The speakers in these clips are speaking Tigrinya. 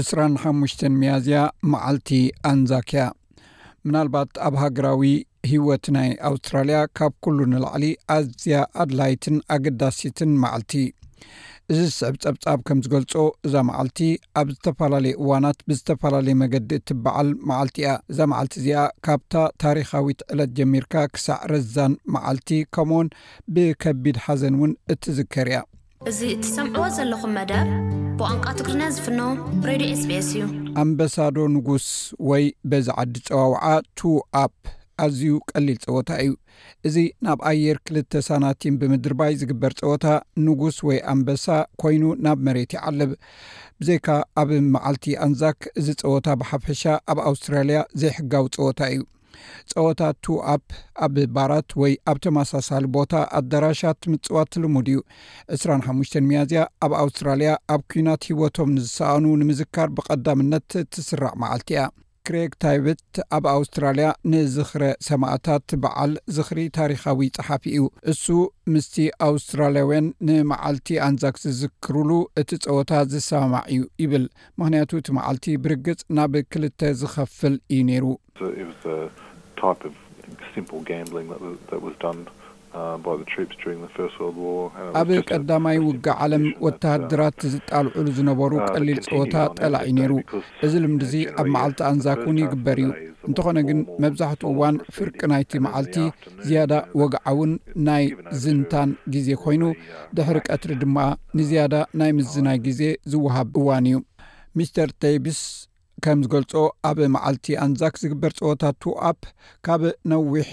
ዕስራን ሓሙሽተን ሚያዝያ መዓልቲ ኣንዛክ እያ ምናልባት ኣብ ሃገራዊ ህይወት ናይ ኣውስትራልያ ካብ ኩሉ ንላዕሊ ኣዝያ ኣድላይትን ኣገዳሲትን መዓልቲ እዚ ዝስዕብ ጸብጻብ ከም ዝገልጾ እዛ መዓልቲ ኣብ ዝተፈላለየ እዋናት ብዝተፈላለየ መገዲ እትበዓል መዓልቲ እያ እዛ መዓልቲ እዚኣ ካብታ ታሪኻዊት ዕለት ጀሚርካ ክሳዕ ረዛን መዓልቲ ከምኡውን ብከቢድ ሓዘን እውን እትዝከር እያ። እዚ እትሰምዕዎ ዘለኹም መደብ ብቋንቋ ትግርኛ ዝፍኖ ሬድዮ ኤስቢኤስ እዩ። ኣምበሳዶ ንጉስ ወይ በዚ ዓዲ ጸዋውዓ ቱ ኣፕ ኣዝዩ ቀሊል ጸወታ እዩ። እዚ ናብ ኣየር ክልተ ሳናቲም ብምድርባይ ዝግበር ጸወታ ንጉስ ወይ ኣምበሳ ኮይኑ ናብ መሬት ይዓልብ። ብዘይካ ኣብ መዓልቲ ኣንዛክ እዚ ጸወታ ብሓፈሻ ኣብ ኣውስትራልያ ዘይሕጋዊ ጸወታ እዩ። ጸወታ ቱ ኣፕ ኣብ ባራት ወይ ኣብ ተመሳሳሊ ቦታ ኣደራሻት ምጽዋት ልሙድ እዩ። ዕስራን ሓሙሽተን ሚያዝያ ኣብ ኣውስትራልያ ኣብ ኩናት ህይወቶም ንዝሰኣኑ ንምዝካር ብቐዳምነት እትስራዕ መዓልቲ እያ። ክሬግ ታይብት ኣብ ኣውስትራልያ ንዝኽረ ሰማእታት በዓል ዝኽሪ ታሪኻዊ ጸሓፊ እዩ። እሱ ምስቲ ኣውስትራልያውያን ንመዓልቲ ኣንዛክ ዝዝክሩሉ እቲ ጸወታ ዝሰማማዕ እዩ ይብል፣ ምኽንያቱ እቲ መዓልቲ ብርግጽ ናብ ክልተ ዝኸፍል እዩ ነይሩ። ኣብ ቀዳማይ ውግእ ዓለም ወተሃደራት ዝጣልዑሉ ዝነበሩ ቀሊል ጸወታ ጠላዕ እዩ ነይሩ። እዚ ልምዲ እዚ ኣብ መዓልቲ ኣንዛክ እውን ይግበር እዩ። እንተዀነ ግን፣ መብዛሕትኡ እዋን ፍርቂ ናይቲ መዓልቲ ዝያዳ ወግዓውን ናይ ዝንታን ግዜ ኰይኑ፣ ድሕሪ ቀትሪ ድማ ንዝያዳ ናይ ምዝናይ ግዜ ዝወሃብ እዋን እዩ። ሚስተር ቴይብስ፣ ከም ዝገልጾ ኣብ መዓልቲ ኣንዛክ ዝግበር ጸወታ ቱ ኣፕ ካብ ነዊሕ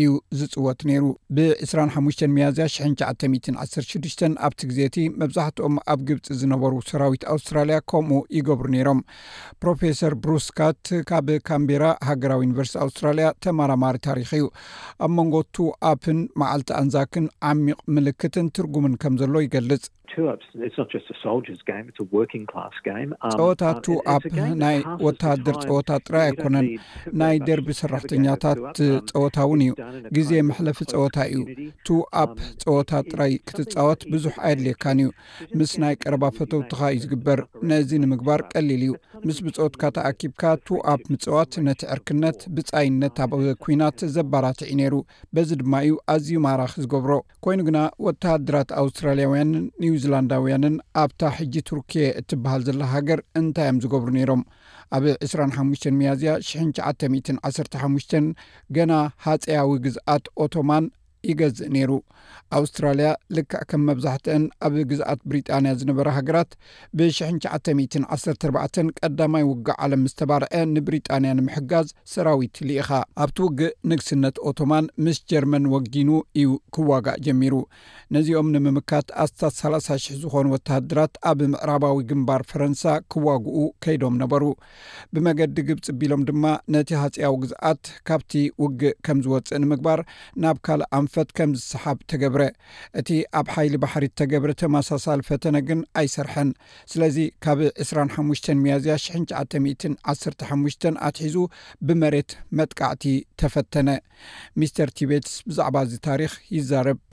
እዩ ዝጽወት ነይሩ ብ 25 መያዝያ 1916 ኣብቲ ግዜ እቲ መብዛሕትኦም ኣብ ግብፂ ዝነበሩ ሰራዊት ኣውስትራልያ ከምኡ ይገብሩ ነይሮም ፕሮፌሰር ብሩስካት ካብ ካምቢራ ሃገራዊ ዩኒቨርስቲ ኣውስትራልያ ተመራማሪ ታሪክ እዩ ኣብ መንጎ ቱ ኣፕን መዓልቲ ኣንዛክን ዓሚቕ ምልክትን ትርጉምን ከም ዘሎ ይገልጽ ጸወታ ቱኣፕ ናይ ወተሃደር ጸወታ ጥራይ ኣይኮነን ናይ ደርቢ ሰራሕተኛታት ጸወታ እውን እዩ ግዜ መሕለፊ ጸወታ እዩ ቱኣፕ ጸወታ ጥራይ ክትጻወት ብዙሕ ኣየድልየካን እዩ ምስ ናይ ቀረባ ፈተውትኻ እዩ ዝግበር ነዚ ንምግባር ቀሊል እዩ ምስ ብጾትካ ተኣኪብካ ቱኣፕ ምጽዋት ነቲ ዕርክነት ብጻይነት ኣብ ኩናት ዘባራትዒ ነይሩ በዚ ድማ እዩ ኣዝዩ ማራኺ ዝገብሮ ኮይኑ ግና ወተሃደራት ኣውስትራልያውያንን ኒውዚላንዳውያንን ኣብታ ሕጂ ቱርክየ እትበሃል ዘላ ሃገር እንታይ እዮም ዝገብሩ ነይሮም ኣብ 25 መያዝያ 1915 ገና ሃፀያዊ ግዝኣት ኦቶማን ይገዝእ ነይሩ ኣውስትራልያ ልክዕ ከም መብዛሕትአን ኣብ ግዝኣት ብሪጣንያ ዝነበራ ሃገራት ብ ሽሕን ትሽዓተ ሚእትን ዓሰርተ ኣርባዕተን ቀዳማይ ውግእ ዓለም ምስ ተባርዐ ንብሪጣንያ ንምሕጋዝ ሰራዊት ልኢኻ። ኣብቲ ውግእ ንግስነት ኦቶማን ምስ ጀርመን ወጊኑ ኢዩ ክዋጋእ ጀሚሩ። ነዚኦም ንምምካት ኣስታት ሰላሳ ሽሕ ዝኾኑ ወተሃደራት ኣብ ምዕራባዊ ግንባር ፈረንሳ ክዋግኡ ከይዶም ነበሩ። ብመገዲ ግብፂ ኣቢሎም ድማ ነቲ ሃፀያዊ ግዝኣት ካብቲ ውግእ ከም ዝወፅእ ንምግባር ናብ ካልእ ኣንፈት ከም ዝሰሓብ ተገብረ። እቲ ኣብ ሓይሊ ባሕሪ እተገብረ ተመሳሳሊ ፈተነ ግን ኣይሰርሐን። ስለዚ ካብ ዕስራን ሓሙሽተን ሚያዝያ ሽሕን ትሽዓተ ሚእትን ዓሰርተ ሓሙሽተን ኣትሒዙ ብመሬት መጥቃዕቲ ተፈተነ። ሚስተር ቲቤትስ ብዛዕባ እዚ ታሪኽ ይዛረብ።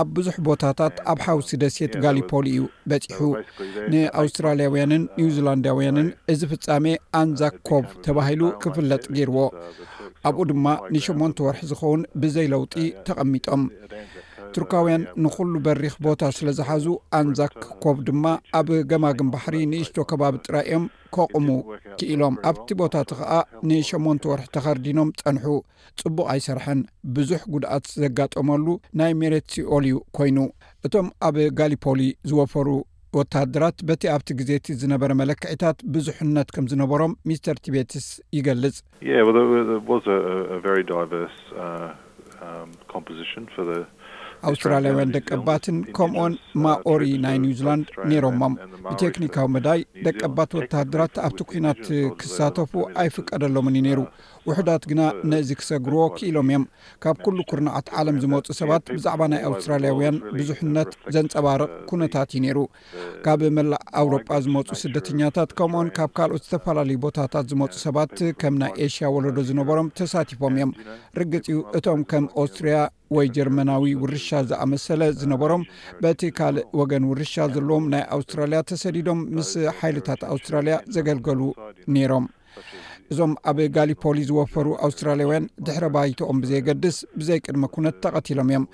ኣብ ብዙሕ ቦታታት ኣብ ሓውሲ ደሴት ጋሊፖሊ እዩ በጺሑ። ንኣውስትራልያውያንን ኒውዚላንዳውያንን እዚ ፍጻሜ ኣንዛክ ኮቭ ተባሂሉ ክፍለጥ ገይርዎ። ኣብኡ ድማ ንሸሞንተ ወርሒ ዝኸውን ብዘይ ለውጢ ተቐሚጦም። ቱርካውያን ንዅሉ በሪኽ ቦታ ስለ ዝሓዙ፣ ኣንዛክ ኮቭ ድማ ኣብ ገማግም ባሕሪ ንእሽቶ ከባቢ ጥራይ እዮም ከቑሙ ክኢሎም። ኣብቲ ቦታ እቲ ኸኣ ንሸሞንተ ወርሒ ተኸርዲኖም ጸንሑ። ጽቡቕ ኣይሰርሐን። ብዙሕ ጉድኣት ዘጋጠመሉ ናይ መሬት ሲኦል እዩ ኰይኑ። እቶም ኣብ ጋሊፖሊ ዝወፈሩ ወተሃደራት በቲ ኣብቲ ግዜ እቲ ዝነበረ መለክዒታት ብዙሕነት ከም ዝነበሮም ሚስተር ቲቤትስ ይገልጽ። ኣውስትራልያውያን ደቀባትን ከምኡውን ማኦሪ ናይ ኒውዚላንድ ነይሮሞም። ብቴክኒካዊ መዳይ ደቀባት ወተሃደራት ኣብቲ ኲናት ክሳተፉ ኣይፍቀደሎምን እዩ ነይሩ። ውሑዳት ግና ነዚ ክሰግርዎ ክኢሎም እዮም። ካብ ኩሉ ኩርናዓት ዓለም ዝመጹ ሰባት ብዛዕባ ናይ ኣውስትራልያውያን ብዙሕነት ዘንጸባርቕ ኩነታት እዩ ነይሩ። ካብ መላእ ኣውሮጳ ዝመጹ ስደተኛታት ከምኡውን ካብ ካልኦት ዝተፈላለዩ ቦታታት ዝመጹ ሰባት ከም ናይ ኤሽያ ወለዶ ዝነበሮም ተሳቲፎም እዮም። ርግጽ እዩ እቶም ከም ኦስትርያ ወይ ጀርመናዊ ውርሻ ዝኣመሰለ ዝነበሮም በቲ ካልእ ወገን ውርሻ ዘለዎም ናይ ኣውስትራልያ ተሰዲዶም ምስ ሓይልታት ኣውስትራልያ ዘገልገሉ ነይሮም። እዞም ኣብ ጋሊፖሊ ዝወፈሩ ኣውስትራልያውያን ድሕረ ባይትኦም ብዘየገድስ ብዘይ ቅድመ ኩነት ተቐቲሎም እዮም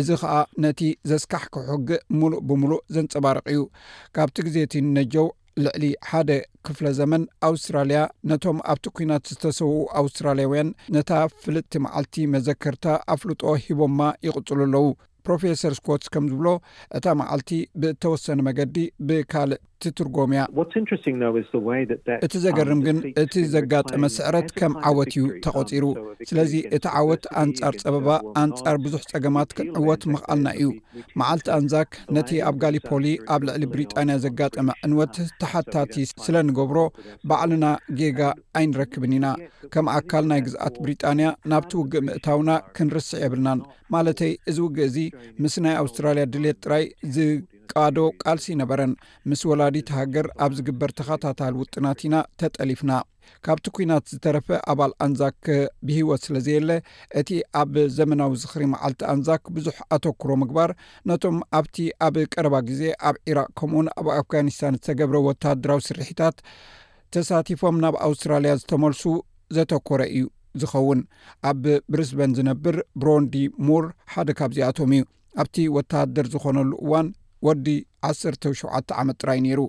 እዚ ከዓ ነቲ ዘስካሕክሑ ሕጊ ሙሉእ ብምሉእ ዘንፀባርቕ እዩ ካብቲ ግዜ እቲ ነጀው ልዕሊ ሓደ ክፍለ ዘመን ኣውስትራልያ ነቶም ኣብቲ ኩናት ዝተሰውኡ ኣውስትራልያውያን ነታ ፍልጥቲ መዓልቲ መዘከርታ ኣፍልጦ ሂቦማ ይቕፅሉ ኣለዉ ፕሮፌሰር ስኮትስ ከም ዝብሎ እታ መዓልቲ ብእተወሰነ መገዲ ብካልእ ትትርጎም እያ። እቲ ዘገርም ግን እቲ ዘጋጠመ ስዕረት ከም ዓወት እዩ ተቖጺሩ። ስለዚ እቲ ዓወት ኣንጻር ጸበባ ኣንጻር ብዙሕ ጸገማት ክንዕወት ምኽኣልና እዩ። መዓልቲ ኣንዛክ ነቲ ኣብ ጋሊፖሊ ኣብ ልዕሊ ብሪጣንያ ዘጋጠመ ዕንወት ተሓታቲ ስለ እንገብሮ ባዕልና ጌጋ ኣይንረክብን ኢና። ከም ኣካል ናይ ግዝኣት ብሪጣንያ ናብቲ ውግእ ምእታውና ክንርስዕ የብልናን። ማለተይ እዚ ውግእ እዚ ምስ ናይ ኣውስትራልያ ድሌት ጥራይ ዝቃዶ ቃልሲ ነበረን ምስ ወላዲት ሃገር ኣብ ዝግበር ተኸታታሊ ውጥናት ኢና ተጠሊፍና ካብቲ ኩናት ዝተረፈ ኣባል ኣንዛክ ብሂወት ስለ ዘየለ እቲ ኣብ ዘመናዊ ዝኽሪ መዓልቲ ኣንዛክ ብዙሕ ኣተኩሮ ምግባር ነቶም ኣብቲ ኣብ ቀረባ ግዜ ኣብ ዒራቅ ከምኡውን ኣብ ኣፍጋኒስታን ዝተገብረ ወተሃደራዊ ስርሒታት ተሳቲፎም ናብ ኣውስትራልያ ዝተመልሱ ዘተኮረ እዩ ዝኸውን ኣብ ብሪስበን ዝነብር ብሮንዲ ሙር ሓደ ካብዚኣቶም እዩ ኣብቲ ወተሃደር ዝኾነሉ እዋን ወዲ ዓሰርተ ሸውዓተ ዓመት ጥራይ ነይሩ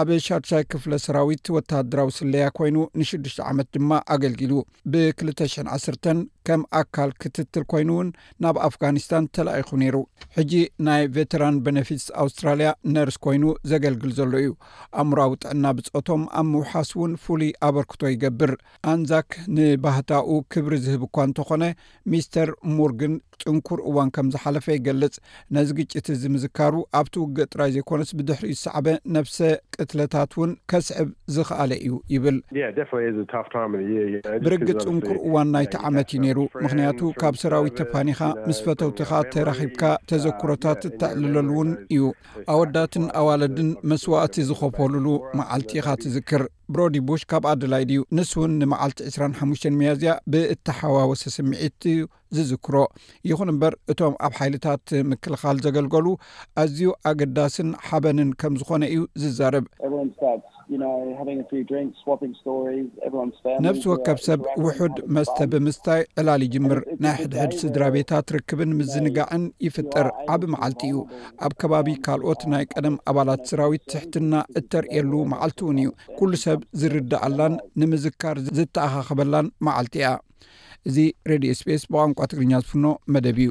ኣብ ሻድሻይ ክፍለ ሰራዊት ወተሃደራዊ ስለያ ኮይኑ ንሽዱሽተ ዓመት ድማ ኣገልጊሉ ብ201 ከም ኣካል ክትትል ኮይኑ እውን ናብ ኣፍጋኒስታን ተላኢኹ ነይሩ ሕጂ ናይ ቨተራን በነፊትስ ኣውስትራልያ ነርስ ኮይኑ ዘገልግል ዘሎ እዩ ኣእምራዊ ጥዕና ብፆቶም ኣብ ምውሓስ እውን ፍሉይ ኣበርክቶ ይገብር ኣንዛክ ንባህታኡ ክብሪ ዝህብ እኳ እንተኾነ፣ ሚስተር ሙር ግን ጽንኩር እዋን ከም ዝሓለፈ ይገልጽ። ነዚ ግጭት እዚ ምዝካሩ ኣብቲ ውግእ ጥራይ ዘይኮነስ ብድሕሪኡ ዝሰዓበ ነብሰ ቅትለታት እውን ከስዕብ ዝኽኣለ እዩ ይብል። ብርግጽ ጽንኩር እዋን ናይቲ ዓመት እዩ ነይሩ፣ ምኽንያቱ ካብ ሰራዊት ተፋኒኻ ምስ ፈተውትኻ ተራኺብካ ተዘክሮታት እተዕልለሉ'ውን እዩ። ኣወዳትን ኣዋልድን መስዋእቲ ዝኸፈሉሉ መዓልቲ ኢኻ ትዝክር። ብሮዲ ቡሽ ካብ ኣደላይድ እዩ፣ ንሱውን ንመዓልቲ ዕስራን ሓሙሽተን ሚያዝያ ብእተሓዋወሰ ስምዒት እዩ ዚዝክሮ። ይኹን እምበር፣ እቶም ኣብ ሓይልታት ምክልኻል ዘገልገሉ ኣዝዩ ኣገዳስን ሓበንን ከም ዝዀነ እዩ ዚዛረብ። ነፍሲ ወከፍ ሰብ ውሑድ መስተ ብምስታይ ዕላል ይጅምር፣ ናይ ሕድሕድ ስድራቤታት ርክብን ምዝንጋዕን ይፍጠር፣ ዓቢ መዓልቲ እዩ። ኣብ ከባቢ ካልኦት ናይ ቀደም ኣባላት ስራዊት ትሕትና እተርእየሉ መዓልቲ እውን እዩ። ኩሉ ሰብ ዝርደኣላን ንምዝካር ዝተኣኻኸበላን መዓልቲ እያ። እዚ ሬድዮ ስፔስ ብቋንቋ ትግርኛ ዝፍኖ መደብ እዩ።